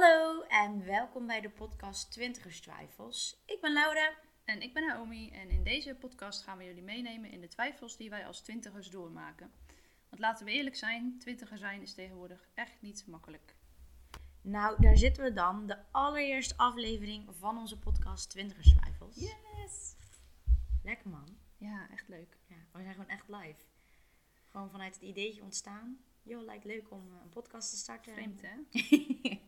Hallo en welkom bij de podcast Twintigers Twijfels. Ik ben Laura. En ik ben Naomi en in deze podcast gaan we jullie meenemen in de twijfels die wij als twintigers doormaken. Want laten we eerlijk zijn, twintiger zijn is tegenwoordig echt niet makkelijk. Nou, daar zitten we dan, de allereerste aflevering van onze podcast Twintigers Twijfels. Yes! Lekker man. Ja, echt leuk. Ja, we zijn gewoon echt live. Gewoon vanuit het ideetje ontstaan. Joh, lijkt leuk om eh, een podcast te starten. Vreemd hè?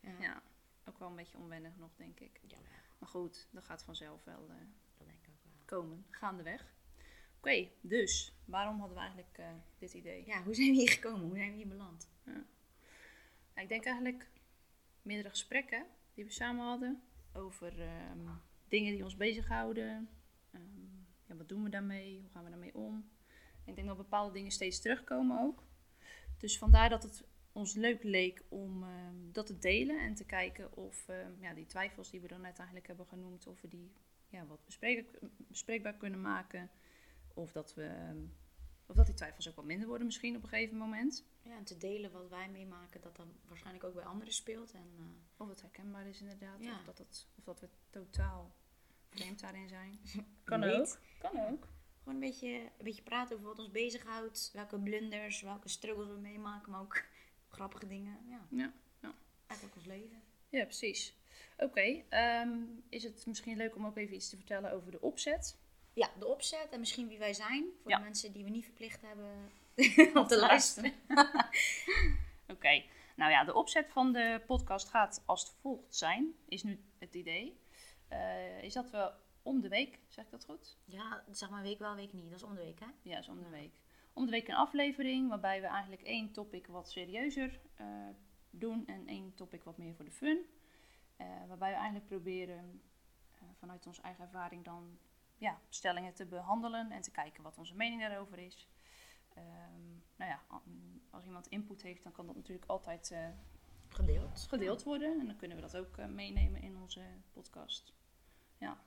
ja. Ja, ook wel een beetje onwennig nog denk ik. Jawel, Maar goed, dat gaat vanzelf wel eh, dat denk ik ook wel. komen, gaandeweg. Oké, dus waarom hadden we eigenlijk eh, dit idee? Ja, hoe zijn we hier gekomen? Hoe zijn we hier beland? Ja, ik denk eigenlijk meerdere gesprekken die we samen hadden over ehm, dingen die ons bezighouden. Ehm ja, wat doen we daarmee? Hoe gaan we daarmee om? En ik denk dat bepaalde dingen steeds terugkomen ook. Dus vandaar dat het ons leuk leek om ehm, dat te delen en te kijken of ehm, ja, die twijfels die we dan net eigenlijk hebben genoemd, of we die ja, wat bespreek- bespreekbaar kunnen maken. Of dat, we, ehm, of dat die twijfels ook wat minder worden misschien op een gegeven moment. Ja, en te delen wat wij meemaken, dat dan waarschijnlijk ook bij anderen speelt. En eh, Of het herkenbaar is inderdaad. Ja. Of, dat het, of dat we totaal vreemd daarin zijn. Kan ook. ook. Kan ook. Gewoon een beetje, een beetje praten over wat ons bezighoudt. Welke blunders, welke struggles we meemaken. Maar ook grappige dingen. Ja, Ja, ja. eigenlijk ons leven. Ja, precies. Oké, ehm, is het misschien leuk om ook even iets te vertellen over de opzet? Ja, de opzet en misschien wie wij zijn. Voor Ja. de mensen die we niet verplicht hebben om te luisteren. Oké, nou ja, de opzet van de podcast gaat als volgt zijn, is nu het idee. Eh, is dat we om de week, zeg ik dat goed? Ja, zeg maar week wel, week niet. Dat is om de week, hè? Ja, is om de week. Om de week een aflevering waarbij we eigenlijk één topic wat serieuzer eh, doen en één topic wat meer voor de fun. Eh, waarbij we eigenlijk proberen eh, vanuit onze eigen ervaring dan ja, stellingen te behandelen en te kijken wat onze mening daarover is. Ehm, nou ja, als iemand input heeft, dan kan dat natuurlijk altijd Gedeeld. gedeeld worden. En dan kunnen we dat ook meenemen in onze podcast. Ja.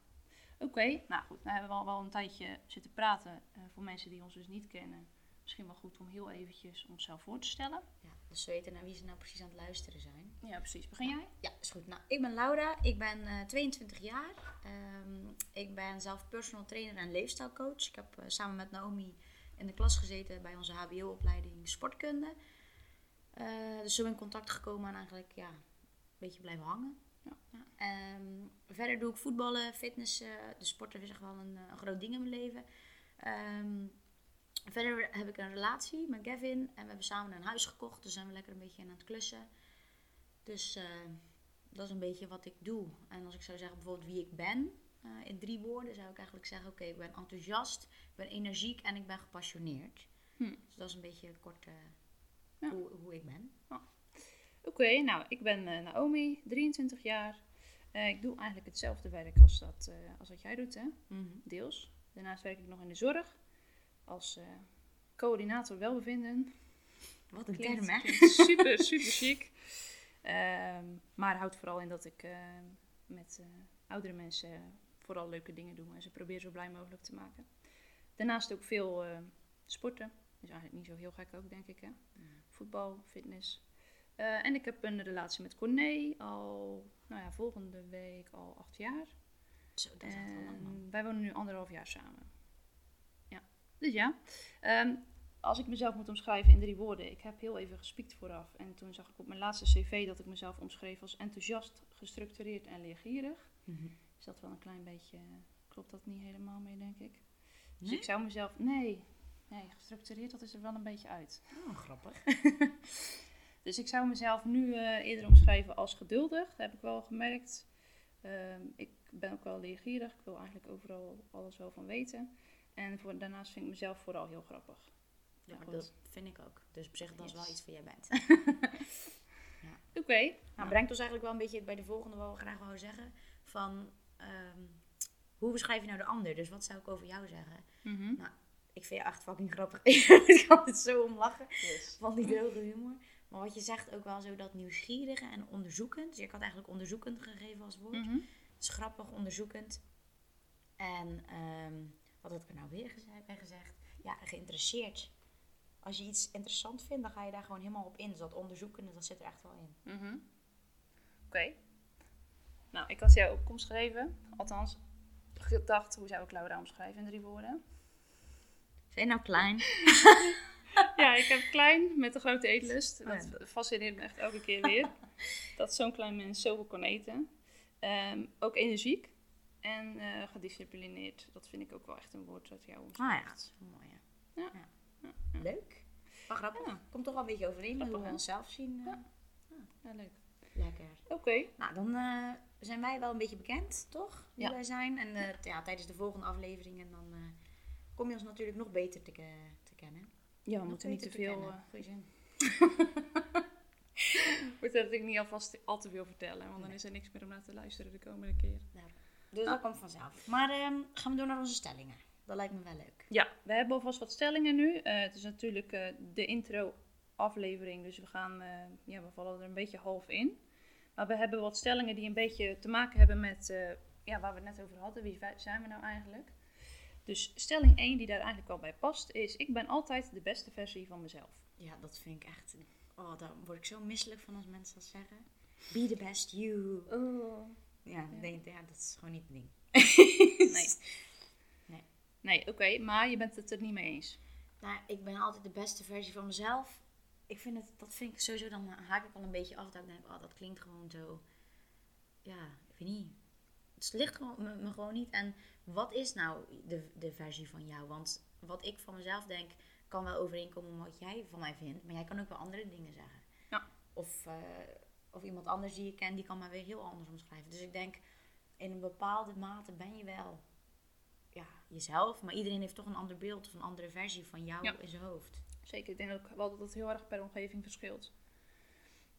Oké, nou goed. Nou hebben we al wel een tijdje zitten praten. eh, voor mensen die ons dus niet kennen. Misschien wel goed om heel eventjes onszelf voor te stellen. Ja, dus ze weten naar wie ze nou precies aan het luisteren zijn. Ja, precies. Begin jij? Ja, is goed. Nou, ik ben Laura. Ik ben eh, 22 jaar. Ehm, ik ben zelf personal trainer en leefstijlcoach. Ik heb eh, samen met Naomi in de klas gezeten bij onze HBO-opleiding sportkunde. Dus zo in contact gekomen en eigenlijk ja, een beetje blijven hangen. Ja. Ehm, verder doe ik voetballen, fitnessen. De sporten is echt wel een, een groot ding in mijn leven. Ehm, verder heb ik een relatie met Gavin. En we hebben samen een huis gekocht. Dus zijn we lekker een beetje aan het klussen. Dus eh, dat is een beetje wat ik doe. En als ik zou zeggen bijvoorbeeld wie ik ben, eh, in drie woorden, zou ik eigenlijk zeggen: Oké, ik ben enthousiast, ik ben energiek en ik ben gepassioneerd. Hm. Dus dat is een beetje kort eh, Ja. hoe, hoe ik ben. Oké, nou, ik ben eh, Naomi, 23 jaar. Eh, ik doe eigenlijk hetzelfde werk als, dat, eh, als wat jij doet, hè? Deels. Daarnaast werk ik nog in de zorg. Als coördinator welbevinden. Wat een term, hè? super, super chic. Ehm, maar houdt vooral in dat ik met oudere mensen vooral leuke dingen doe. En ze probeer zo blij mogelijk te maken. Daarnaast ook veel sporten. Is eigenlijk niet zo heel gek ook, denk ik. Hè? Voetbal, fitness. Eh, en ik heb een relatie met Corné al, nou ja, volgende week al acht jaar. Zo, dat is echt wel lang, man. Wij wonen nu anderhalf jaar samen. Ja, dus ja. Ehm, als ik mezelf moet omschrijven in drie woorden. Ik heb heel even gespiekt vooraf. En toen zag ik op mijn laatste cv dat ik mezelf omschreef als enthousiast, gestructureerd en leergierig. Mhm. Is dat wel een klein beetje... Klopt dat niet helemaal mee, denk ik? Dus Nee? ik zou mezelf... Nee, nee, gestructureerd, dat is er wel een beetje uit. Oh, grappig. Dus ik zou mezelf nu eh, eerder omschrijven als geduldig. Dat heb ik wel gemerkt. Ehm, ik ben ook wel leergierig. Ik wil eigenlijk overal alles wel van weten. En voor, daarnaast vind ik mezelf vooral heel grappig. Ja, dat vind ik ook. Dus op zich, dat is wel iets voor jij bent. Oké. Nou, brengt ons eigenlijk wel een beetje bij de volgende wat we graag wouden zeggen. Van, ehm, hoe beschrijf je nou de ander? Dus wat zou ik over jou zeggen? Mhm. Ik vind je echt fucking grappig. ik kan het zo om lachen. Yes. Van die droge humor. Maar wat je zegt ook wel zo dat nieuwsgierige en onderzoekend. Dus ik had eigenlijk onderzoekend gegeven als woord. Mhm. Het is grappig, onderzoekend. En ehm, wat had ik er nou weer gezegd, bij gezegd? Ja, geïnteresseerd. Als je iets interessant vindt, dan ga je daar gewoon helemaal op in. Dus dat onderzoekende, dat zit er echt wel in. Mhm. Oké. Nou, ik had jou ook omschreven. Althans, gedacht, hoe zou ik Laura omschrijven in drie woorden? Zijn nou klein? ja, ik heb klein met een grote eetlust. Oh ja. Dat fascineert me echt elke keer weer. dat zo'n klein mens zoveel kan eten. Ehm, ook energiek en eh, gedisciplineerd. Dat vind ik ook wel echt een woord dat jou Ah omschrijft. ja, dat is mooi. Ja. Ja. Ja. Leuk. Wel grappig. Komt toch wel een beetje overeen met hoe we onszelf zien. eh. Ja. Ja, leuk. Lekker. Oké. Nou, dan eh, zijn wij wel een beetje bekend, toch? Wie wij zijn. En ja, tijdens de volgende afleveringen dan kom je ons natuurlijk nog beter te, te kennen. Ja, we moeten niet te veel... kennen. eh. Moet dat ik niet alvast al te veel vertellen, want dan is er niks meer om naar te luisteren de komende keer. Dus dat komt vanzelf. Maar ehm, gaan we door naar onze stellingen. Dat lijkt me wel leuk. Ja, we hebben alvast wat stellingen nu. Eh, het is natuurlijk eh, de intro-aflevering, dus we gaan, ja, we vallen er een beetje half in. Maar we hebben wat stellingen die een beetje te maken hebben met, ja, waar we het net over hadden. Wie zijn we nou eigenlijk? Dus stelling 1, die daar eigenlijk al bij past, is: Ik ben altijd de beste versie van mezelf. Ja, dat vind ik echt... Oh, daar word ik zo misselijk van als mensen dat zeggen. Be the best you. Oh. Ja, Ja. Nee, ja dat is gewoon niet het ding. Nee. Nee. Nee, oké, maar je bent het er niet mee eens. Nou, ik ben altijd de beste versie van mezelf. Ik vind het, dat vind ik sowieso, dan haak ik al een beetje af. Dat ik denk, oh, dat klinkt gewoon zo. Ja, ik weet niet. Het ligt gewoon, me, me gewoon niet. En wat is nou de, de versie van jou? Want wat ik van mezelf denk, kan wel overeenkomen met wat jij van mij vindt. Maar jij kan ook wel andere dingen zeggen. Ja. Of, eh, of iemand anders die je kent, die kan mij weer heel anders omschrijven. Dus ik denk, in een bepaalde mate ben je wel ja, jezelf. Maar iedereen heeft toch een ander beeld of een andere versie van jou Ja. in zijn hoofd. Zeker, ik denk ook wel dat het heel erg per omgeving verschilt.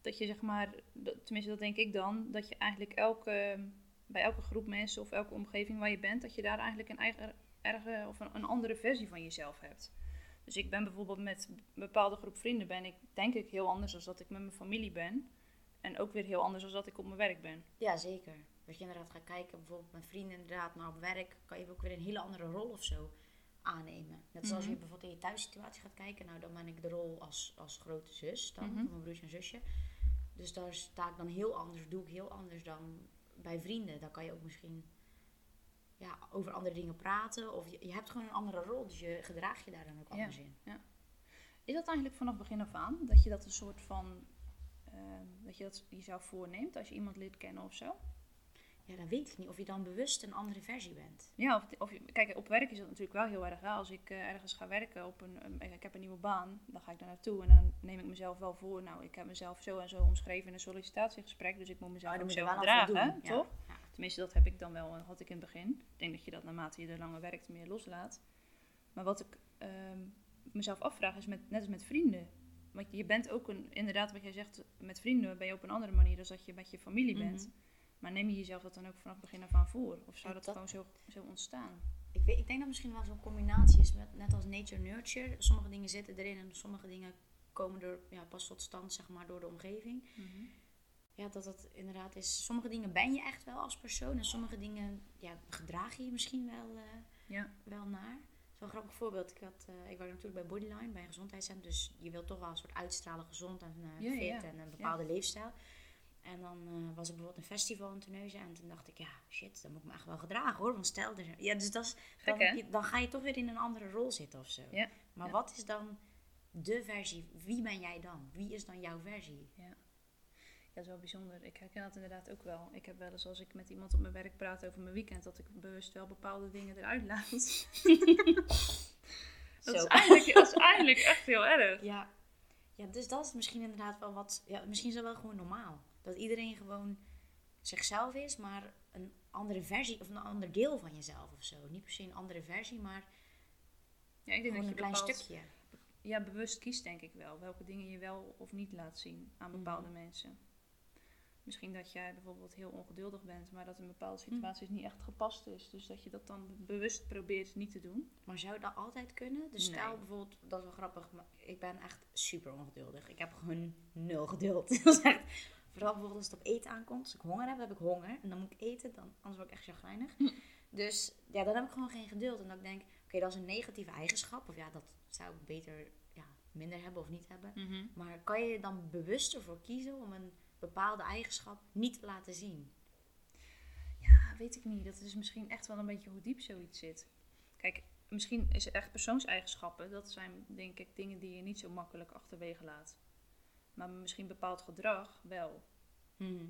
Dat je zeg maar, dat- tenminste dat denk ik dan, dat je eigenlijk elke, bij elke groep mensen of elke omgeving waar je bent, dat je daar eigenlijk een eigen, erge, of een, een andere versie van jezelf hebt. Dus ik ben bijvoorbeeld met een bepaalde groep vrienden ben ik denk ik heel anders dan dat ik met mijn familie ben. En ook weer heel anders dan dat ik op mijn werk ben. Ja, zeker. Dat je inderdaad gaat kijken, bijvoorbeeld met vrienden inderdaad, maar op werk kan je ook weer een hele andere rol of zo aannemen. Net zoals Mhm. je bijvoorbeeld in je thuissituatie gaat kijken, nou dan ben ik de rol als, als grote zus dan, Mhm. van mijn broertje en zusje. Dus daar sta ik dan heel anders, doe ik heel anders dan bij vrienden. Dan kan je ook misschien ja, over andere dingen praten of je, je hebt gewoon een andere rol, dus je gedraag je daar dan ook Ja. anders in. Is dat eigenlijk vanaf begin af aan? Dat je dat een soort van, ehm, dat je dat jezelf voorneemt als je iemand leert kennen of zo? Ja, dan weet ik niet of je dan bewust een andere versie bent. Ja, of, kijk, op werk is dat natuurlijk wel heel erg. Hè? Als ik eh, ergens ga werken, op een, ik heb een nieuwe baan, dan ga ik daar naartoe en dan neem ik mezelf wel voor. Nou, ik heb mezelf zo en zo omschreven in een sollicitatiegesprek, dus ik moet mezelf Oh, ook zo gedragen, ja. toch? Ja. Tenminste, dat heb ik dan wel, had ik in het begin. Ik denk dat je dat naarmate je er langer werkt meer loslaat. Maar wat ik ehm, mezelf afvraag is met, net als met vrienden. Want je bent ook een, inderdaad wat jij zegt, met vrienden ben je op een andere manier dan dat je met je familie bent. Mhm. Maar neem je jezelf dat dan ook vanaf begin af aan voor? Of zou dat, dat- gewoon zo, zo ontstaan? Ik, weet, ik denk dat misschien wel zo'n combinatie is, met, net als nature-nurture. Sommige dingen zitten erin en sommige dingen komen er ja, pas tot stand zeg maar, door de omgeving. Ja, dat dat inderdaad is. Sommige dingen ben je echt wel als persoon en sommige dingen ja, gedraag je je misschien wel, eh, Ja. wel naar. Zo'n grappig voorbeeld. Ik, had, eh, ik werk natuurlijk bij Bodyline, bij een gezondheidscentrum. Dus je wilt toch wel een soort uitstralen, gezond en eh, Ja, fit ja. en een bepaalde leefstijl. En dan eh, was er bijvoorbeeld een festival in Terneuzen. En toen dacht ik, ja, shit, dan moet ik me echt wel gedragen hoor. Want stel, er, ja, dus dat is, dan, Gek, je- dan ga je toch weer in een andere rol zitten of zo. Ja, Maar ja. wat is dan de versie? Wie ben jij dan? Wie is dan jouw versie? Ja, dat is wel bijzonder. Ik herken dat inderdaad ook wel. Ik heb wel eens als ik met iemand op mijn werk praat over mijn weekend, dat ik bewust wel bepaalde dingen eruit laat. dat, is eigenlijk, dat is eigenlijk echt heel erg. Ja. ja, dus dat is misschien inderdaad wel wat. Ja, misschien is dat wel gewoon normaal. Dat iedereen gewoon zichzelf is, maar een andere versie of een ander deel van jezelf of zo. Niet per se een andere versie, maar Ja, ik denk gewoon dat een je klein bepaald- stukje. Ja, bewust kiest denk ik wel. Welke dingen je wel of niet laat zien aan bepaalde Mhm. mensen. Misschien dat jij bijvoorbeeld heel ongeduldig bent, maar dat in bepaalde Mhm. situaties niet echt gepast is. Dus dat je dat dan bewust probeert niet te doen. Maar zou dat altijd kunnen? Dus stel bijvoorbeeld, dat is wel grappig, maar ik ben echt super ongeduldig. Ik heb gewoon nul geduld. dat is echt, vooral bijvoorbeeld als het op eten aankomt. Als ik honger heb, heb ik honger. En dan moet ik eten, dan, anders word ik echt chagrijnig. Hm. Dus ja, dan heb ik gewoon geen geduld. En dan denk ik, oké, dat is een negatieve eigenschap. Of ja, dat zou ik beter ja, minder hebben of niet hebben. Maar kan je dan bewust ervoor kiezen om een bepaalde eigenschap niet te laten zien? Ja, weet ik niet. Dat is misschien echt wel een beetje hoe diep zoiets zit. Kijk, misschien is het echt persoonseigenschappen. Dat zijn denk ik dingen die je niet zo makkelijk achterwege laat. Maar misschien bepaald gedrag wel. Mhm.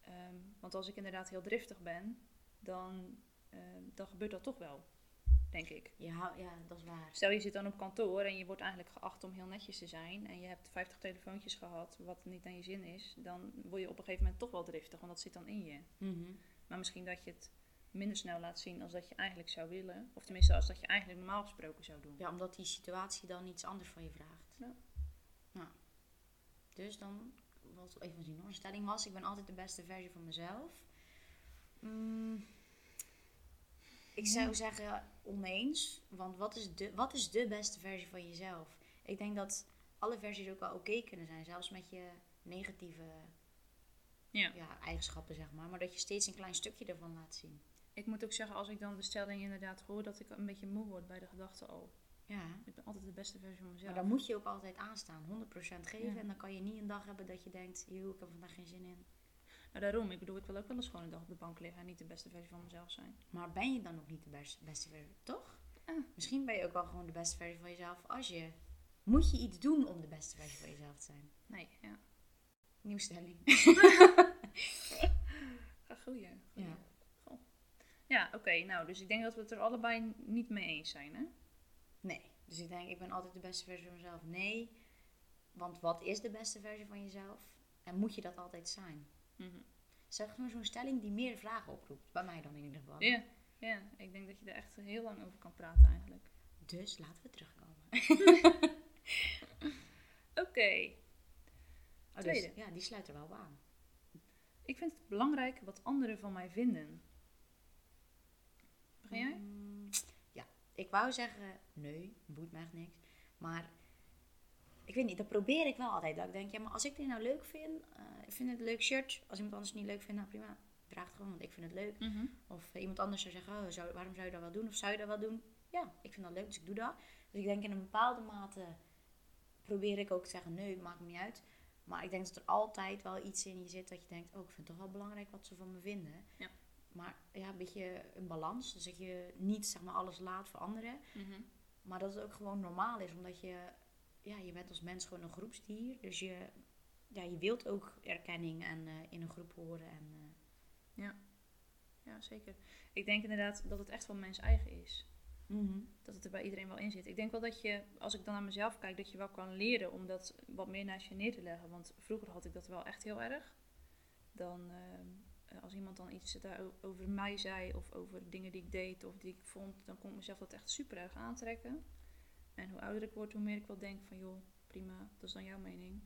Ehm, want als ik inderdaad heel driftig ben, dan, ehm, dan gebeurt dat toch wel, denk ik. Ja, ja, dat is waar. Stel je zit dan op kantoor en je wordt eigenlijk geacht om heel netjes te zijn en je hebt 50 telefoontjes gehad wat niet aan je zin is, dan word je op een gegeven moment toch wel driftig, want dat zit dan in je. Mhm. Maar misschien dat je het minder snel laat zien als dat je eigenlijk zou willen, of tenminste als dat je eigenlijk normaal gesproken zou doen. Ja, omdat die situatie dan iets anders van je vraagt. Ja. Dus dan, wat even zien hoor. De stelling was, ik ben altijd de beste versie van mezelf. Mm, ik zou zeggen oneens, want wat is, de, wat is de beste versie van jezelf? Ik denk dat alle versies ook wel oké kunnen zijn, zelfs met je negatieve Ja. ja, eigenschappen, zeg maar. Maar dat je steeds een klein stukje ervan laat zien. Ik moet ook zeggen, als ik dan de stelling inderdaad hoor, dat ik een beetje moe word bij de gedachte al. Ja, Ik ben altijd de beste versie van mezelf. maar dan moet je ook altijd aanstaan, 100% geven. Ja. En dan kan je niet een dag hebben dat je denkt, joh, ik heb vandaag geen zin in. Nou, daarom. Ik bedoel, ik wil ook wel eens gewoon een dag op de bank liggen en niet de beste versie van mezelf zijn. Maar ben je dan nog niet de best- beste versie, toch? Ah. Misschien ben je ook wel gewoon de beste versie van jezelf als je... Moet je iets doen om de beste versie van jezelf te zijn? Nee, ja. Nieuwe stelling. Ga goeie. goeie. Ja. Ja, oké. nou, dus ik denk dat we het er allebei niet mee eens zijn, hè? Nee. Dus ik denk, ik ben altijd de beste versie van mezelf. Nee. Want wat is de beste versie van jezelf? En moet je dat altijd zijn? Mhm. Zeg maar zo'n stelling die meer vragen oproept. Bij mij dan in ieder geval. Ja, ja. Ik denk dat je er echt heel lang over kan praten eigenlijk. Dus laten we terugkomen. Oké. Oh, Tweede. dus, ja, die sluit er wel op aan. Ik vind het belangrijk wat anderen van mij vinden. Begin jij? Mm, ik wou zeggen, nee, boeit me echt niks. Maar ik weet niet, dat probeer ik wel altijd. Dat ik denk, ja, maar als ik dit nou leuk vind, eh, ik vind het een leuk shirt. Als iemand anders het niet leuk vindt, nou prima, draag het gewoon, want ik vind het leuk. Mhm. Of eh, iemand anders zou zeggen, oh, zou, waarom zou je dat wel doen? Of zou je dat wel doen? Ja, ik vind dat leuk, dus ik doe dat. Dus ik denk in een bepaalde mate probeer ik ook te zeggen, nee, maakt me niet uit. Maar ik denk dat er altijd wel iets in je zit dat je denkt, oh, ik vind het toch wel belangrijk wat ze van me vinden. Ja. Maar ja, een beetje een balans. Dus dat je niet zeg maar alles laat voor anderen. Mhm. Maar dat het ook gewoon normaal is, omdat je, ja, je bent als mens gewoon een groepsdier. Dus je, ja, je wilt ook erkenning en eh, in een groep horen. En, eh, Ja, zeker. Ik denk inderdaad dat het echt wel mens eigen is. mhm. dat het er bij iedereen wel in zit. Ik denk wel dat je, als ik dan naar mezelf kijk, dat je wel kan leren om dat wat meer naast je neer te leggen. Want vroeger had ik dat wel echt heel erg. Dan, ehm, als iemand dan iets over mij zei, of over dingen die ik deed, of die ik vond, dan kon ik mezelf dat echt super erg aantrekken. En hoe ouder ik word, hoe meer ik wel denk van, joh, prima, dat is dan jouw mening.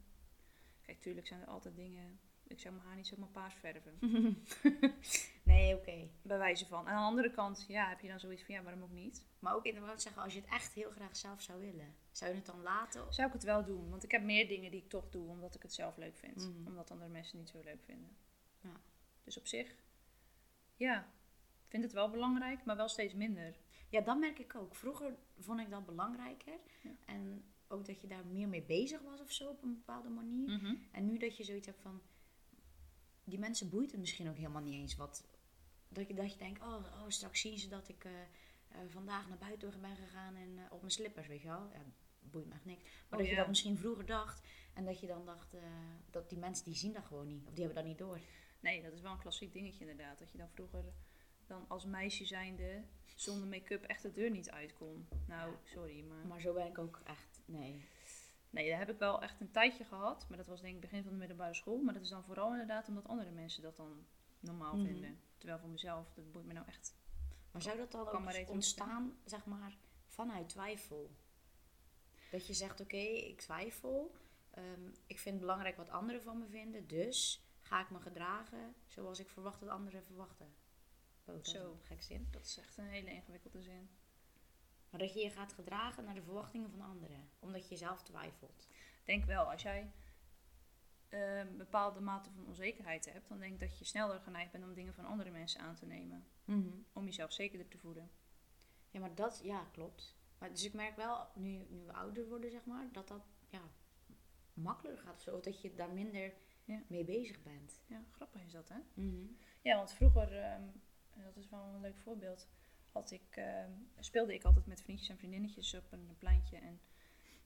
Kijk, tuurlijk zijn er altijd dingen, ik zou mijn haar niet zomaar paars verven. nee, oké. Bij wijze van. En aan de andere kant, ja, heb je dan zoiets van, ja, waarom ook niet? Maar ook inderdaad zeggen, als je het echt heel graag zelf zou willen, zou je het dan laten? Zou ik het wel doen? Want ik heb meer dingen die ik toch doe omdat ik het zelf leuk vind. Mhm. Omdat andere mensen niet zo leuk vinden. Dus op zich, ja, ik vind het wel belangrijk, maar wel steeds minder. Ja, dat merk ik ook. Vroeger vond ik dat belangrijker. Ja. En ook dat je daar meer mee bezig was of zo op een bepaalde manier. En nu dat je zoiets hebt van, die mensen boeit het misschien ook helemaal niet eens wat. Dat je, dat je denkt, oh, oh straks zien ze dat ik eh, eh, vandaag naar buiten ben gegaan en eh, op mijn slippers, weet je wel. Ja, boeit me echt niks. Maar Oh, dat je dat misschien vroeger dacht en dat je dan dacht, dat die mensen die zien dat gewoon niet. Of die hebben dat niet door. Nee, dat is wel een klassiek dingetje inderdaad. Dat je dan vroeger dan als meisje zijnde zonder make-up echt de deur niet uit kon. Nou, sorry, maar... Maar zo ben ik ook echt, nee. Nee, dat heb ik wel echt een tijdje gehad. Maar dat was denk ik begin van de middelbare school. Maar dat is dan vooral inderdaad omdat andere mensen dat dan normaal Mhm. vinden. Terwijl voor mezelf, dat boeit me nou echt... Maar zou dat dan ook ontstaan, zeg maar, vanuit twijfel? Dat je zegt, oké, ik twijfel. ehm, ik vind het belangrijk wat anderen van me vinden. Dus ga ik me gedragen zoals ik verwacht dat anderen verwachten. Zo. een gek zin. Dat is echt een hele ingewikkelde zin. Maar dat je je gaat gedragen naar de verwachtingen van anderen. Omdat je zelf twijfelt. denk wel, als jij een bepaalde mate van onzekerheid hebt, dan denk ik dat je sneller geneigd bent om dingen van andere mensen aan te nemen. Om jezelf zekerder te voelen. Ja, maar dat, ja, klopt. Maar dus ik merk wel, nu, nu we ouder worden, zeg maar, dat dat ja, makkelijker gaat of zo. Dat je daar minder Ja. mee bezig bent. Ja, grappig is dat, hè? Mhm. Ja, want vroeger, ehm, dat is wel een leuk voorbeeld, had ik, ehm, speelde ik altijd met vriendjes en vriendinnetjes op een pleintje. En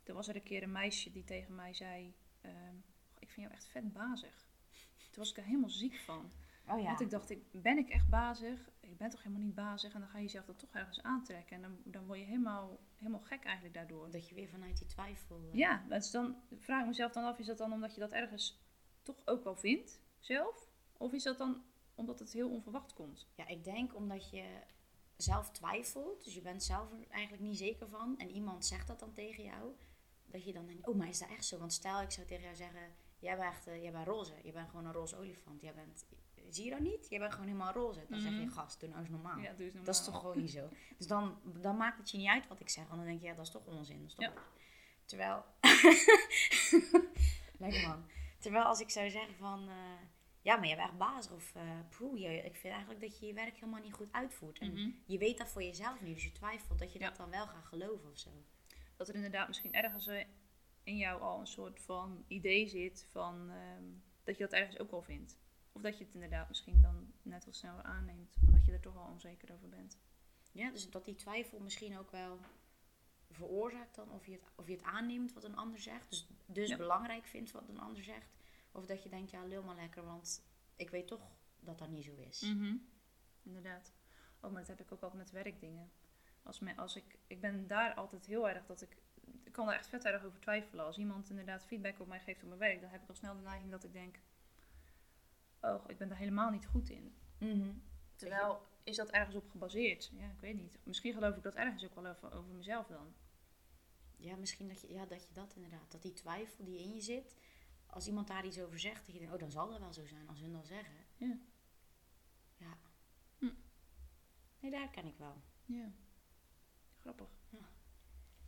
toen was er een keer een meisje die tegen mij zei, ehm, ik vind jou echt vet bazig. Toen was ik er helemaal ziek van. Oh ja. Want ik dacht, ik, ben ik echt bazig? Ik ben toch helemaal niet bazig? En dan ga je jezelf dat toch ergens aantrekken. En dan, dan word je helemaal, helemaal gek eigenlijk daardoor. Dat je weer vanuit die twijfel... eh, Ja, dus dan vraag ik mezelf dan af, is dat dan omdat je dat ergens toch ook wel vindt, zelf? Of is dat dan omdat het heel onverwacht komt? Ja, ik denk omdat je zelf twijfelt, dus je bent zelf er eigenlijk niet zeker van, en iemand zegt dat dan tegen jou, dat je dan denkt, oh, maar is dat echt zo? Want stel, ik zou tegen jou zeggen, jij bent, echt, eh, jij bent roze, je bent gewoon een roze olifant, jij bent, zie je dat niet? Jij bent gewoon helemaal roze. Dan zeg je, Mhm. gast, doe nou eens normaal. Ja, Dat is toch gewoon niet zo. Dus dan, dan maakt het je niet uit wat ik zeg, want dan denk je, ja, dat is toch onzin. Dat is toch Ja. waar. Terwijl, lekker man. Terwijl als ik zou zeggen van, eh, ja, maar jij bent echt bazig of, poeh, je, ik vind eigenlijk dat je je werk helemaal niet goed uitvoert. En Mhm. je weet dat voor jezelf niet, dus je twijfelt dat je Ja. dat dan wel gaat geloven of zo. Dat er inderdaad misschien ergens eh, in jou al een soort van idee zit van ehm, dat je dat ergens ook al vindt. Of dat je het inderdaad misschien dan net wat sneller aanneemt, omdat je er toch al onzeker over bent. Ja, dus dat die twijfel misschien ook wel veroorzaakt dan, of je het, of je het aanneemt wat een ander zegt. Dus, dus Ja. belangrijk vindt wat een ander zegt. Of dat je denkt, ja, lul maar lekker, want ik weet toch dat dat niet zo is. Mhm. Inderdaad. Oh, maar dat heb ik ook altijd met werkdingen. Als, me, als ik, ik ben daar altijd heel erg dat ik, ik kan daar echt vet erg over twijfelen. Als iemand inderdaad feedback op mij geeft op mijn werk, dan heb ik al snel de neiging dat ik denk, oh, ik ben daar helemaal niet goed in. Mhm. Terwijl, is dat ergens op gebaseerd? Ja, ik weet niet. Misschien geloof ik dat ergens ook wel over, over mezelf dan. Ja, misschien dat je, ja, dat je dat inderdaad, dat die twijfel die in je zit, als iemand daar iets over zegt, dat je denkt, oh, dan zal dat wel zo zijn als hun dat zeggen. Ja. Ja. Hm. Nee, daar ken ik wel. Ja. Grappig.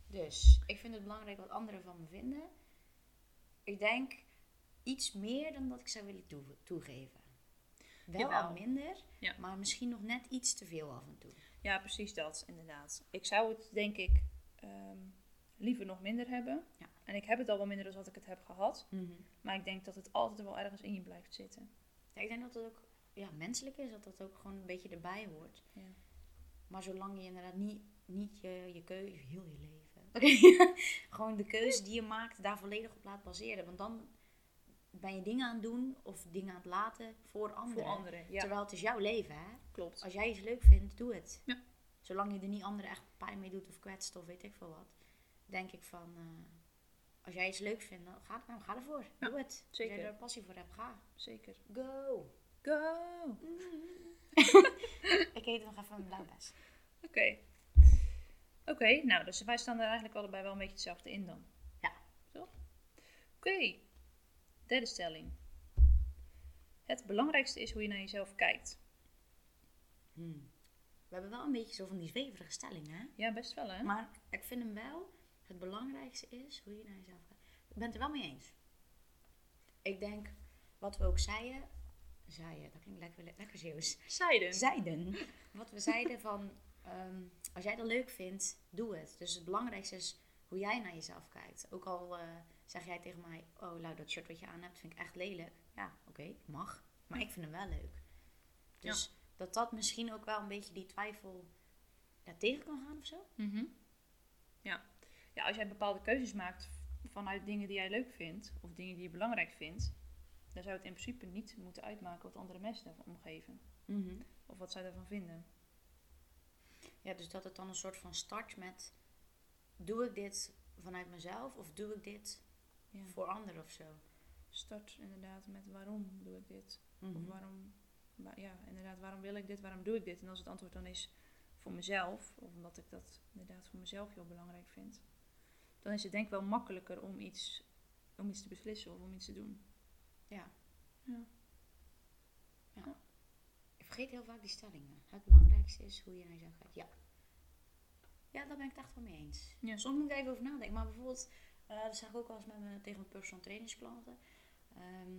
Dus, ik vind het belangrijk wat anderen van me vinden. Ik denk iets meer dan dat ik zou willen toe- toegeven. Wel Jawel. al minder, Ja. maar misschien nog net iets te veel af en toe. Ja, precies dat, inderdaad. Ik zou het, denk ik, ehm, liever nog minder hebben. Ja. En ik heb het al wel minder dan wat ik het heb gehad. Maar ik denk dat het altijd wel ergens in je blijft zitten. Ja, ik denk dat het ook ja, menselijk is, dat dat ook gewoon een beetje erbij hoort. Ja. Maar zolang je inderdaad niet, niet je, je keuze, heel je leven, gewoon de keuze die je maakt, daar volledig op laat baseren. Want dan ben je dingen aan het doen of dingen aan het laten voor anderen. Voor anderen, ja. Terwijl het is jouw leven, hè? Klopt. Als jij iets leuk vindt, doe het. Ja. Zolang je er niet anderen echt pijn mee doet of kwetst of weet ik veel wat. Denk ik van, eh, als jij iets leuks vindt, dan ga, nou, ga ervoor. Ja, doe het. zeker. Als jij er passie voor hebt, ga. Zeker. Go! Go! ik eet nog even een blauwbes. Oké. Oké, nou, dus wij staan er eigenlijk allebei wel een beetje hetzelfde in dan. Ja. Zo? Oké. Derde stelling. Het belangrijkste is hoe je naar jezelf kijkt. Hmm. We hebben wel een beetje zo van die zweverige stellingen, hè? Ja, best wel hè? Maar ik vind hem wel, het belangrijkste is hoe je naar jezelf kijkt. Ik ben het er wel mee eens. Ik denk, wat we ook zeiden, zeiden, dat klinkt lekker, lekker Zeeuws. Zijden. zeiden. Wat we zeiden van, ehm, als jij dat leuk vindt, doe het. Dus het belangrijkste is hoe jij naar jezelf kijkt. Ook al eh, zeg jij tegen mij, oh Lau, dat shirt wat je aan hebt vind ik echt lelijk. Ja, oké, mag. Maar ik vind hem wel leuk. Dus dat dat misschien ook wel een beetje die twijfel ja, tegen kan gaan of zo. Mhm. Ja. ja, als jij bepaalde keuzes maakt vanuit dingen die jij leuk vindt, of dingen die je belangrijk vindt, dan zou het in principe niet moeten uitmaken wat andere mensen daarvan omgeven. Of wat zij daarvan vinden. Ja, dus dat het dan een soort van start met, doe ik dit vanuit mezelf of doe ik dit Ja. voor anderen of zo? Start inderdaad met waarom doe ik dit? Of Mhm. waarom, wa- ja, inderdaad, waarom wil ik dit? Waarom doe ik dit? En als het antwoord dan is voor mezelf, of omdat ik dat inderdaad voor mezelf heel belangrijk vind, dan is het denk ik wel makkelijker om iets, om iets te beslissen of om iets te doen. Ja. Ja. ja. Ik vergeet heel vaak die stellingen. Het belangrijkste is hoe je naar jezelf kijkt. Ja. Ja, daar ben ik het echt wel mee eens. Ja. Soms moet ik even over nadenken. Maar bijvoorbeeld, eh, dat zeg ik ook wel eens met mijn, tegen mijn personal trainingsklanten. Ehm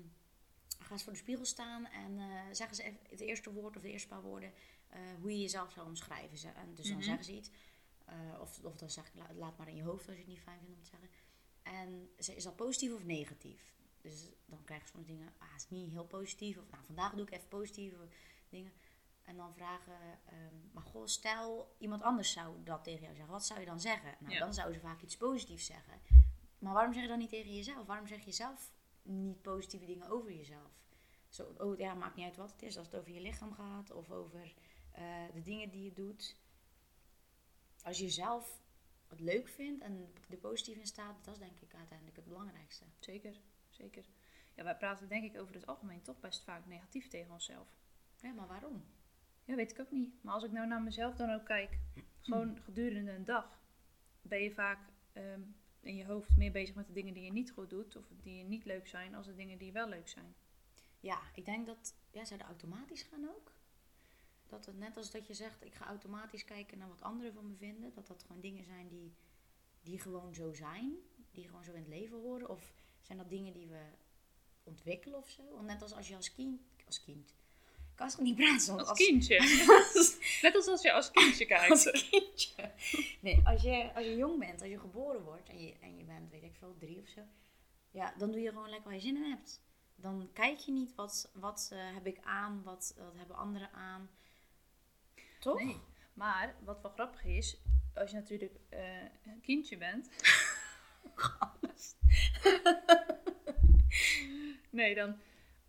gaan ze voor de spiegel staan en zeggen ze even het eerste woord of de eerste paar woorden eh, hoe je jezelf zou omschrijven. Ze- En dus dan Mhm. zeggen ze iets. Of, of dan zeg ik, la- laat maar in je hoofd als je het niet fijn vindt om te zeggen. En ze- is dat positief of negatief? Dus dan krijg je soms dingen, ah, is niet heel positief. Of nou, vandaag doe ik even positieve dingen. En dan vragen, ehm, maar goh, stel iemand anders zou dat tegen jou zeggen. Wat zou je dan zeggen? Nou, Ja. dan zouden ze vaak iets positiefs zeggen. Maar waarom zeg je dan niet tegen jezelf? Waarom zeg je zelf niet positieve dingen over jezelf? Zo, oh ja, maakt niet uit wat het is. Als het over je lichaam gaat of over eh, de dingen die je doet. Als je zelf het leuk vindt en er positief in staat, dat is denk ik uiteindelijk het belangrijkste. Zeker, zeker. Ja, wij praten denk ik over het algemeen toch best vaak negatief tegen onszelf. Ja, maar waarom? Ja, weet ik ook niet. Maar als ik nou naar mezelf dan ook kijk, gewoon gedurende een dag, ben je vaak ehm, in je hoofd meer bezig met de dingen die je niet goed doet of die je niet leuk zijn, als de dingen die wel leuk zijn. Ja, ik denk dat, ja, zou dat automatisch gaan ook? Dat het net als dat je zegt, ik ga automatisch kijken naar wat anderen van me vinden. Dat dat gewoon dingen zijn die, die gewoon zo zijn. Die gewoon zo in het leven horen. Of zijn dat dingen die we ontwikkelen of zo? Want net als als je als kind... Als kind... Niet praten? Als kindje. Net als als je als kindje kijkt. Als kindje. Nee, als je, als je jong bent, als je geboren wordt en je, en je bent, weet ik veel, drie of zo. Ja, dan doe je gewoon lekker waar je zin in hebt. Dan kijk je niet wat, wat eh, heb ik aan, wat, wat hebben anderen aan. Toch? Nee. Maar wat wel grappig is, als je natuurlijk eh, een kindje bent. nee, dan.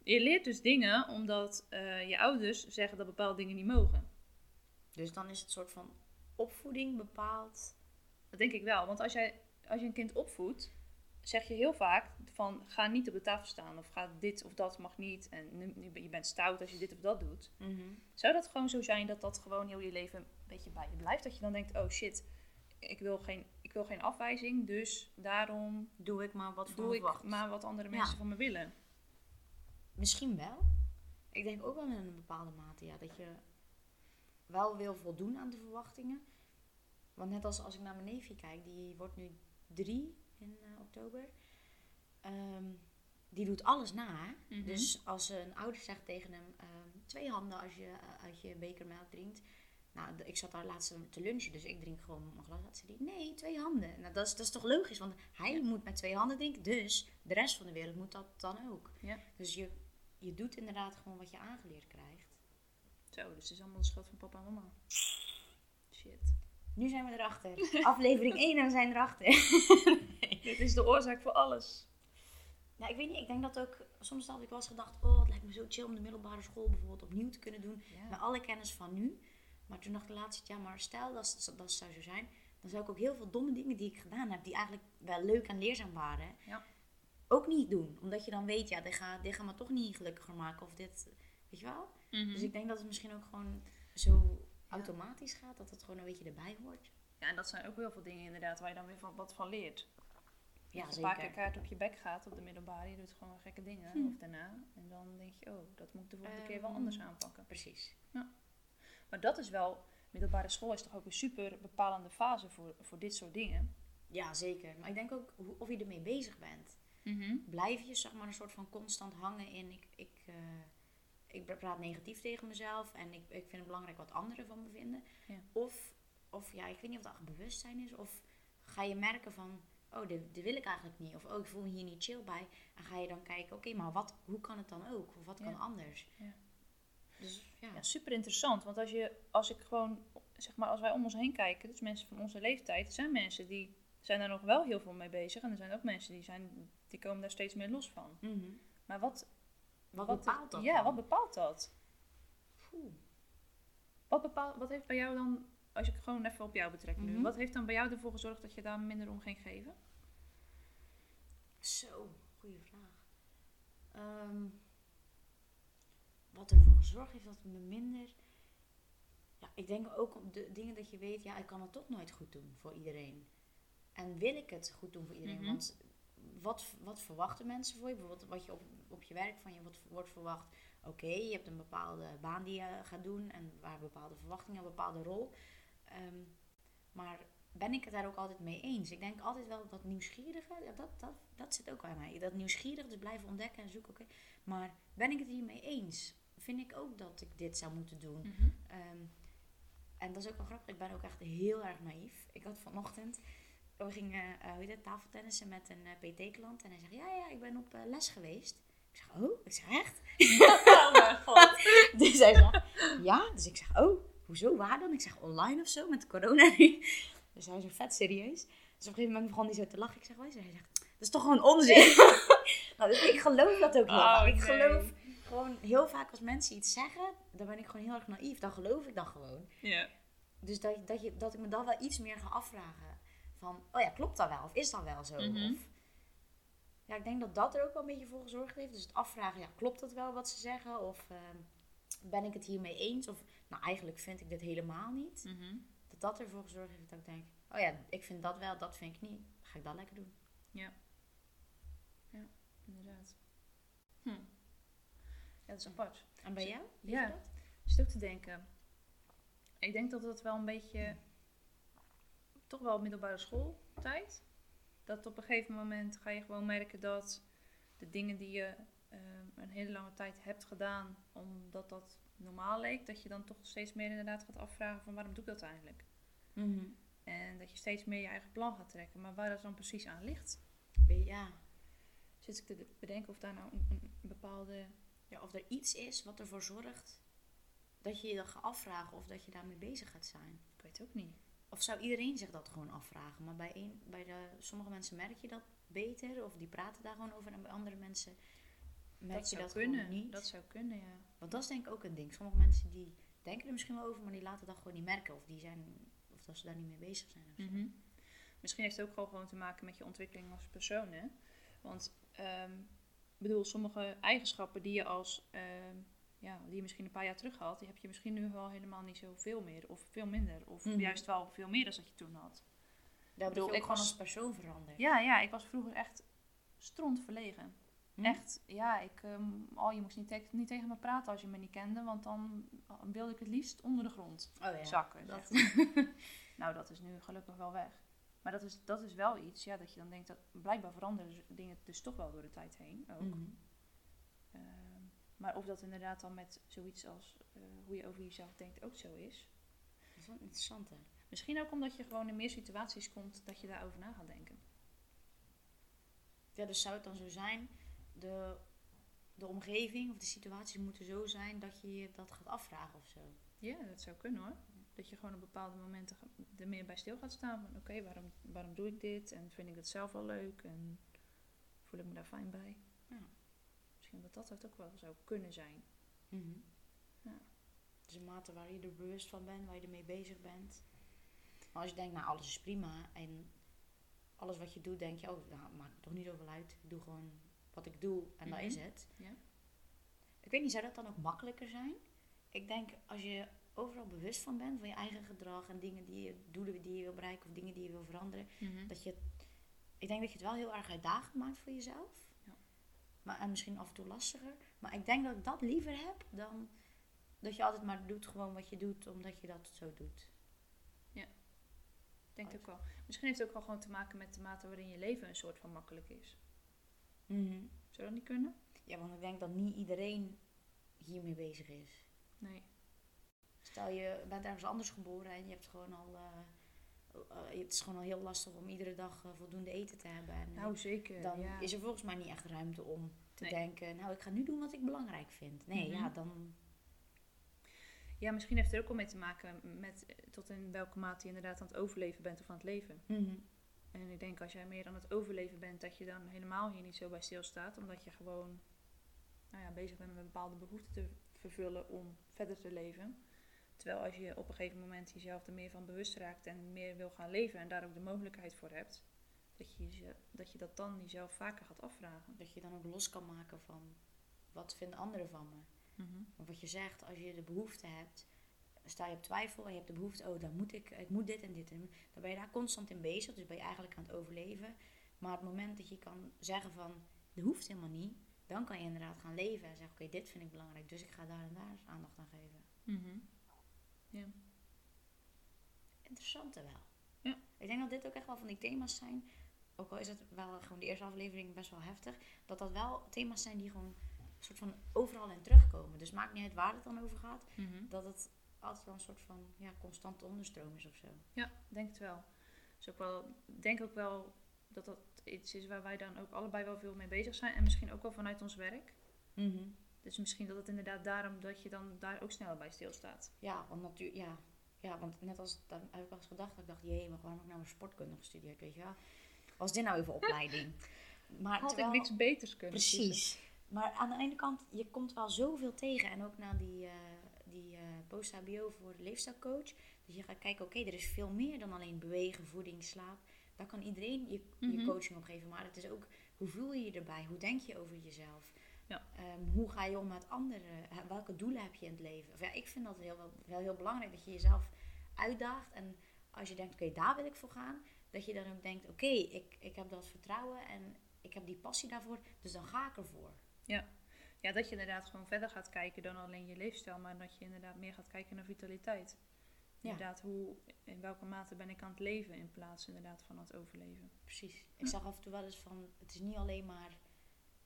Je leert dus dingen omdat eh, je ouders zeggen dat bepaalde dingen niet mogen. Dus dan is het soort van opvoeding bepaald. Dat denk ik wel. Want als, jij, als je een kind opvoedt, zeg je heel vaak van ga niet op de tafel staan. Of ga dit of dat mag niet. En nu- nu- je bent stout als je dit of dat doet. Zou dat gewoon zo zijn dat dat gewoon heel je leven een beetje bij je blijft? Dat je dan denkt, oh shit, ik wil geen, ik wil geen afwijzing. Dus daarom Doe ik maar wat doe ik maar wat andere Ja. mensen van me willen. Misschien wel. Ik denk ook wel in een bepaalde mate, ja, dat je wel wil voldoen aan de verwachtingen. Want net als als ik naar mijn neefje kijk, die wordt nu drie in eh, oktober. Ehm, die doet alles na. Mhm. Dus als een ouder zegt tegen hem, ehm, twee handen als je eh, uit je beker melk drinkt. Nou, ik zat daar laatst te lunchen, dus ik drink gewoon mijn glas. uit. Zei die, nee, twee handen. Nou, dat is, dat is toch logisch, want hij moet met twee handen drinken. Dus de rest van de wereld moet dat dan ook. Ja. Dus je, je doet inderdaad gewoon wat je aangeleerd krijgt. Zo, dus het is allemaal de schuld van papa en mama. Shit. Nu zijn we erachter. Aflevering 1 en we zijn erachter. Dit is de oorzaak voor alles. Ja, ik weet niet. Ik denk dat ook... Soms had ik wel eens gedacht... Oh, het lijkt me zo chill om de middelbare school bijvoorbeeld opnieuw te kunnen doen. Met alle kennis van nu. Maar toen dacht ik laatst... Ja, maar stel dat, dat zou zo zijn. Dan zou ik ook heel veel domme dingen die ik gedaan heb... Die eigenlijk wel leuk en leerzaam waren... Ja. Ook niet doen. Omdat je dan weet... Ja, dit gaat, dit gaat me toch niet gelukkiger maken. Of dit... Weet je wel? Mhm. Dus ik denk dat het misschien ook gewoon zo automatisch gaat. Dat het gewoon een beetje erbij hoort. Ja, en dat zijn ook heel veel dingen inderdaad waar je dan weer van, wat van leert. Ja, Als je een paar keer kaart op je bek gaat op de middelbare, je doet gewoon gekke dingen Hm. of daarna. En dan denk je, oh, dat moet ik de volgende keer wel Ehm, anders aanpakken. Precies. Maar dat is wel, middelbare school is toch ook een super bepalende fase voor, voor dit soort dingen. Ja, zeker. Maar ik denk ook of je ermee bezig bent. Blijf je zeg maar een soort van constant hangen in ik, ik, eh, ik praat negatief tegen mezelf en ik, ik vind het belangrijk wat anderen van me vinden. Ja. Of, of ja, ik weet niet of dat bewustzijn is. Of ga je merken van, oh, dit, dit wil ik eigenlijk niet. Of oh, ik voel me hier niet chill bij. En ga je dan kijken, oké, maar wat, hoe kan het dan ook? Of wat kan Ja. anders? Ja. Dus ja. Ja, super interessant. Want als, je, als ik gewoon, zeg maar, als wij om ons heen kijken, dus mensen van onze leeftijd, er zijn mensen die zijn daar nog wel heel veel mee bezig. En er zijn ook mensen die, zijn, die komen daar steeds meer los van. Mhm. Maar wat, Wat, wat bepaalt dat Ja, dan? wat bepaalt dat? Oeh. Wat, bepaalt, wat heeft bij jou dan, als ik gewoon even op jou betrek nu, Mhm. wat heeft dan bij jou ervoor gezorgd dat je daar minder om ging geven? Zo, goede vraag. Ehm, wat ervoor gezorgd heeft dat het me minder. Ja, ik denk ook op de dingen dat je weet, ja, ik kan het toch nooit goed doen voor iedereen. En wil ik het goed doen voor iedereen? Mhm. Want wat, wat verwachten mensen voor je? Bijvoorbeeld wat je op, op je werk van je wordt, wordt verwacht. Oké, je hebt een bepaalde baan die je gaat doen en waar bepaalde verwachtingen, een bepaalde rol. Ehm, maar ben ik het daar ook altijd mee eens? Ik denk altijd wel dat nieuwsgierige, ja, dat, dat, dat zit ook bij mij. Dat nieuwsgierig, dus blijven ontdekken en zoeken, oké. Maar ben ik het hiermee eens? Vind ik ook dat ik dit zou moeten doen? Ehm, en dat is ook wel grappig, ik ben ook echt heel erg naïef. Ik had vanochtend, we gingen, eh hoe het, tafeltennissen met een eh, PT-klant. En hij zegt, ja, ja, ik ben op eh, les geweest. Ik zeg, oh? Ik zeg, echt? Oh mijn god. Dus hij zegt, ja. Dus ik zeg, oh, hoezo, waar dan? Ik zeg, online of zo, met corona nu. Dus hij is zo vet serieus. Dus op een gegeven moment begon hij zo te lachen. Ik zeg, wat is? Hij zegt, dat is toch gewoon onzin? nou, dus ik geloof dat ook heel Oh. Ik nee. geloof gewoon heel vaak als mensen iets zeggen, dan ben ik gewoon heel erg naïef. Dan geloof ik dan gewoon. Ja. Dus dat, dat, je, dat ik me dan wel iets meer ga afvragen. Van, oh ja, klopt dat wel? Of is dat wel zo? Mhm. Of, ja, ik denk dat dat er ook wel een beetje voor gezorgd heeft. Dus het afvragen, ja, klopt dat wel wat ze zeggen? Of ehm, ben ik het hiermee eens? Of, nou, eigenlijk vind ik dit helemaal niet. Mhm. Dat dat ervoor gezorgd heeft dat ik denk, oh ja, ik vind dat wel, dat vind ik niet. Dan ga ik dat lekker doen. Inderdaad. Hm. Dat is apart. En bij jou? Weet Ja. je dat? Ook te denken. Ik denk dat het wel een beetje, toch wel middelbare schooltijd. Dat op een gegeven moment ga je gewoon merken dat de dingen die je eh, een hele lange tijd hebt gedaan, omdat dat normaal leek, dat je dan toch steeds meer inderdaad gaat afvragen van waarom doe ik dat eigenlijk? Mhm. En dat je steeds meer je eigen plan gaat trekken. Maar waar dat dan precies aan ligt, Ja. zit ik te bedenken of daar nou een, een bepaalde... ja, of er iets is wat ervoor zorgt dat je je dat gaat afvragen of dat je daarmee bezig gaat zijn. Ik weet het ook niet. Of zou iedereen zich dat gewoon afvragen? Maar bij, een, bij de, sommige mensen merk je dat beter, of die praten daar gewoon over. En bij andere mensen merk dat je dat kunnen. gewoon niet. Dat zou kunnen, ja. Want dat is denk ik ook een ding. Sommige mensen die denken er misschien wel over, maar die laten dat gewoon niet merken. Of, die zijn, of dat ze daar niet mee bezig zijn. Of zo. Mhm. Misschien heeft het ook gewoon te maken met je ontwikkeling als persoon, hè? Want, ehm, bedoel, sommige eigenschappen die je als, ehm, ja, die je misschien een paar jaar terug had, die heb je misschien nu wel helemaal niet zoveel meer, of veel minder, of Mhm. juist wel veel meer dan dat je toen had. Daar bedoel, ik gewoon als persoon veranderd. Ja, ja, ik was vroeger echt stront verlegen. Hm? Echt, ja, ik, ehm, oh, je moest niet, te- niet tegen me praten als je me niet kende, want dan wilde ik het liefst onder de grond Oh ja. zakken. dat- nou, dat is nu gelukkig wel weg. Maar dat is, dat is wel iets, ja, dat je dan denkt dat blijkbaar veranderen dingen dus toch wel door de tijd heen ook. Mhm. Ehm, maar of dat inderdaad dan met zoiets als eh, hoe je over jezelf denkt ook zo is. Dat is wel interessant hè. Misschien ook omdat je gewoon in meer situaties komt dat je daarover na gaat denken. Ja, dus zou het dan zo zijn, de, de omgeving of de situaties moeten zo zijn dat je je dat gaat afvragen of zo. Ja, dat zou kunnen hoor. Dat je gewoon op bepaalde momenten er meer bij stil gaat staan. Van oké, waarom, waarom doe ik dit? En vind ik het zelf wel leuk? En voel ik me daar fijn bij? Ja. Misschien dat dat het ook wel zou kunnen zijn. Mhm. Ja. Dus een mate waar je er bewust van bent, waar je ermee bezig bent. Maar als je denkt, nou alles is prima en alles wat je doet, denk je, oh, nou, maakt toch niet zoveel uit. Ik doe gewoon wat ik doe en dat Mhm. is het. Ja. Ik weet niet, zou dat dan ook makkelijker zijn? Ik denk, als je overal bewust van bent, van je eigen gedrag en dingen die je, doelen die je wil bereiken of dingen die je wil veranderen, dat je, ik denk dat je het wel heel erg uitdagend maakt voor jezelf. Ja. Maar, en misschien af en toe lastiger. Maar ik denk dat ik dat liever heb dan dat je altijd maar doet gewoon wat je doet, omdat je dat zo doet. Ik denk ook wel. Misschien heeft het ook wel gewoon te maken met de mate waarin je leven een soort van makkelijk is. Mhm. Zou dat niet kunnen? Ja, want ik denk dat niet iedereen hiermee bezig is. Nee. Stel je bent ergens anders geboren en je hebt gewoon al. eh, eh, het is gewoon al heel lastig om iedere dag eh, voldoende eten te hebben. En Nou, zeker. dan ja. is er volgens mij niet echt ruimte om te Nee. denken, nou ik ga nu doen wat ik belangrijk vind. Nee, Mhm. ja, dan. ja, misschien heeft het er ook wel mee te maken met tot in welke mate je inderdaad aan het overleven bent of aan het leven. Mhm. En ik denk als jij meer aan het overleven bent, dat je dan helemaal hier niet zo bij stilstaat. Omdat je gewoon nou ja, bezig bent met bepaalde behoeften te vervullen om verder te leven. Terwijl als je op een gegeven moment jezelf er meer van bewust raakt en meer wil gaan leven en daar ook de mogelijkheid voor hebt, dat je, dat, je dat dan jezelf vaker gaat afvragen. Dat je dan ook los kan maken van wat vinden anderen van me. Want wat je zegt, als je de behoefte hebt, sta je op twijfel en je hebt de behoefte, oh dan moet ik, ik moet dit en dit en dan ben je daar constant in bezig, dus ben je eigenlijk aan het overleven. Maar het moment dat je kan zeggen van, dat hoeft helemaal niet, dan kan je inderdaad gaan leven en zeggen, oké, dit vind ik belangrijk, dus ik ga daar en daar aandacht aan geven. Mhm. Interessante wel. Ja. Ik denk dat dit ook echt wel van die thema's zijn, ook al is het wel gewoon de eerste aflevering best wel heftig, dat dat wel thema's zijn die gewoon een soort van overal in terugkomen. Dus maakt niet uit waar het dan over gaat, Mhm. dat het altijd wel een soort van ja, constante onderstroom is of zo. Ja, denk het wel. Dus ook wel, ik denk ook wel dat dat iets is waar wij dan ook allebei wel veel mee bezig zijn. En misschien ook wel vanuit ons werk. Mhm. Dus misschien dat het inderdaad daarom dat je dan daar ook sneller bij stilstaat. Ja, want natuurlijk, ja. Ja, want net als, dan heb ik wel eens gedacht, dat ik dacht, jee, maar waarom heb ik nou een sportkunde gestudeerd, weet je wel. Was dit nou even opleiding? Maar Had ik niks beters kunnen kiezen. Precies. Maar aan de ene kant, je komt wel zoveel tegen. En ook na die, eh, die eh, post-HBO voor de leefstijlcoach. Dus je gaat kijken, oké, er is veel meer dan alleen bewegen, voeding, slaap. Daar kan iedereen je, je Mhm. coaching op geven. Maar het is ook, hoe voel je je erbij? Hoe denk je over jezelf? Ja. Ehm, hoe ga je om met anderen? Welke doelen heb je in het leven? Of ja, ik vind dat heel, wel, wel heel belangrijk dat je jezelf uitdaagt. En als je denkt, oké, daar wil ik voor gaan. Dat je dan ook denkt, oké, ik, ik heb dat vertrouwen en ik heb die passie daarvoor. Dus dan ga ik ervoor. Ja, dat je inderdaad gewoon verder gaat kijken dan alleen je leefstijl. Maar dat je inderdaad meer gaat kijken naar vitaliteit. Ja. Inderdaad, hoe, in welke mate ben ik aan het leven in plaats inderdaad van aan het overleven. Precies. Ik zag af en toe wel eens van, het is niet alleen maar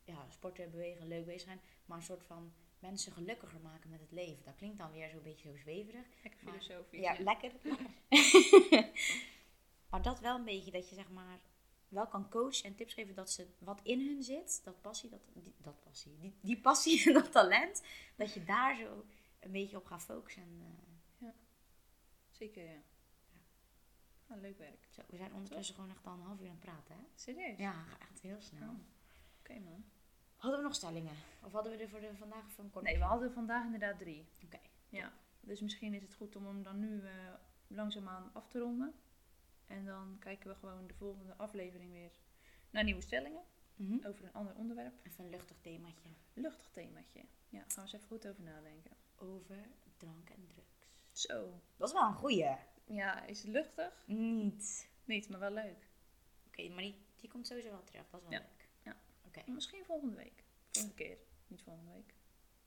ja, sporten, bewegen, leuk bezig zijn, maar een soort van mensen gelukkiger maken met het leven. Dat klinkt dan weer zo'n beetje zo zweverig. Lekker filosofisch. Ja, lekker. maar dat wel een beetje, dat je zeg maar wel kan coachen en tips geven dat ze wat in hun zit, dat passie, dat, die, dat passie, die, die passie en dat talent, dat je daar zo een beetje op gaat focussen. En, eh, Zeker, ja. Leuk werk. zo, we zijn ondertussen gewoon echt al een half uur aan het praten, hè? Serieus? Ja, echt heel snel. Oh, Oké, man. Hadden we nog stellingen? Of hadden we er voor de vandaag van kort? Nee, we hadden vandaag inderdaad drie. Oké. Ja. Dus misschien is het goed om hem dan nu eh, langzaamaan af te ronden. En dan kijken we gewoon de volgende aflevering weer naar nieuwe stellingen Mhm. over een ander onderwerp. Even een luchtig themaatje Luchtig themaatje. Ja, gaan we eens even goed over nadenken. over drank en drugs. Zo. Dat is wel een goeie. Ja, is het luchtig? Niet. Niet, maar wel leuk. Oké, maar die, die komt sowieso wel terug. Dat is wel Ja. leuk. Misschien volgende week. Volgende keer. Niet volgende week.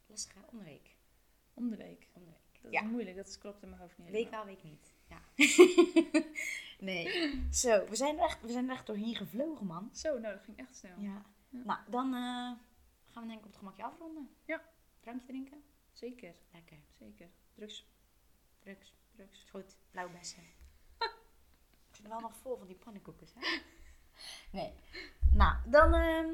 lastig hè? Om de week. Om de week. Om de week. Dat Ja. is moeilijk, dat klopt in mijn hoofd niet Week wel, week niet. Ja. nee. Zo, we zijn, er echt, we zijn er echt doorheen gevlogen, man. Zo, nou dat ging echt snel. Ja. Ja. Nou, dan eh, gaan we denk ik op het gemakje afronden. Ja. Drankje drinken? Zeker, Lekker. zeker. Drugs, Drugs. drugs. Goed. Blauwbessen. Ik zit er wel nog vol van die pannenkoekjes, hè? Nee. Nou, dan ehm,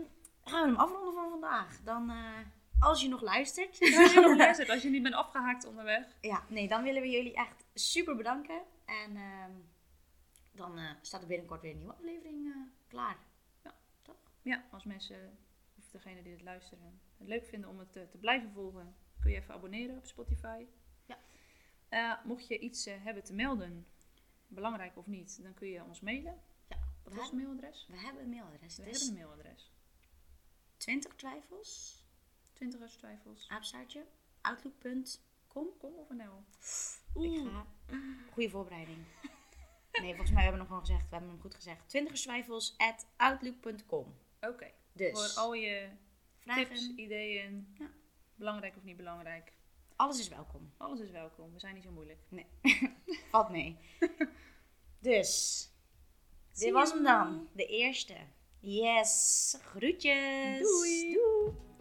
gaan we hem afronden voor vandaag. Dan, eh, als je nog luistert. Als je nog luistert, als je niet bent afgehaakt onderweg. ja, nee, dan willen we jullie echt super bedanken. En ehm, dan eh, staat er binnenkort weer een nieuwe aflevering eh, klaar. Ja, als mensen, of degene die het luisteren, het leuk vinden om het te blijven volgen, kun je even abonneren op Spotify. Ja. Mocht je iets hebben te melden, belangrijk of niet, dan kun je ons mailen. Ja, Wat we, is het mailadres? we hebben een mailadres. We Het hebben een mailadres. 20 twijfels, 20 twijfels. apenstaartje, outlook.com. Kom of een L. Ik ga. Goede voorbereiding. Nee, volgens mij hebben we nog gewoon gezegd. We hebben hem goed gezegd. 20 twijfels at outlook.com. Oké, Dus voor al je vragen, tips, ideeën, Ja. belangrijk of niet belangrijk. alles is welkom. Alles is welkom, we zijn niet zo moeilijk. Valt mee. dus, dit was hem dan. De eerste. Yes, groetjes. Doei. Doei.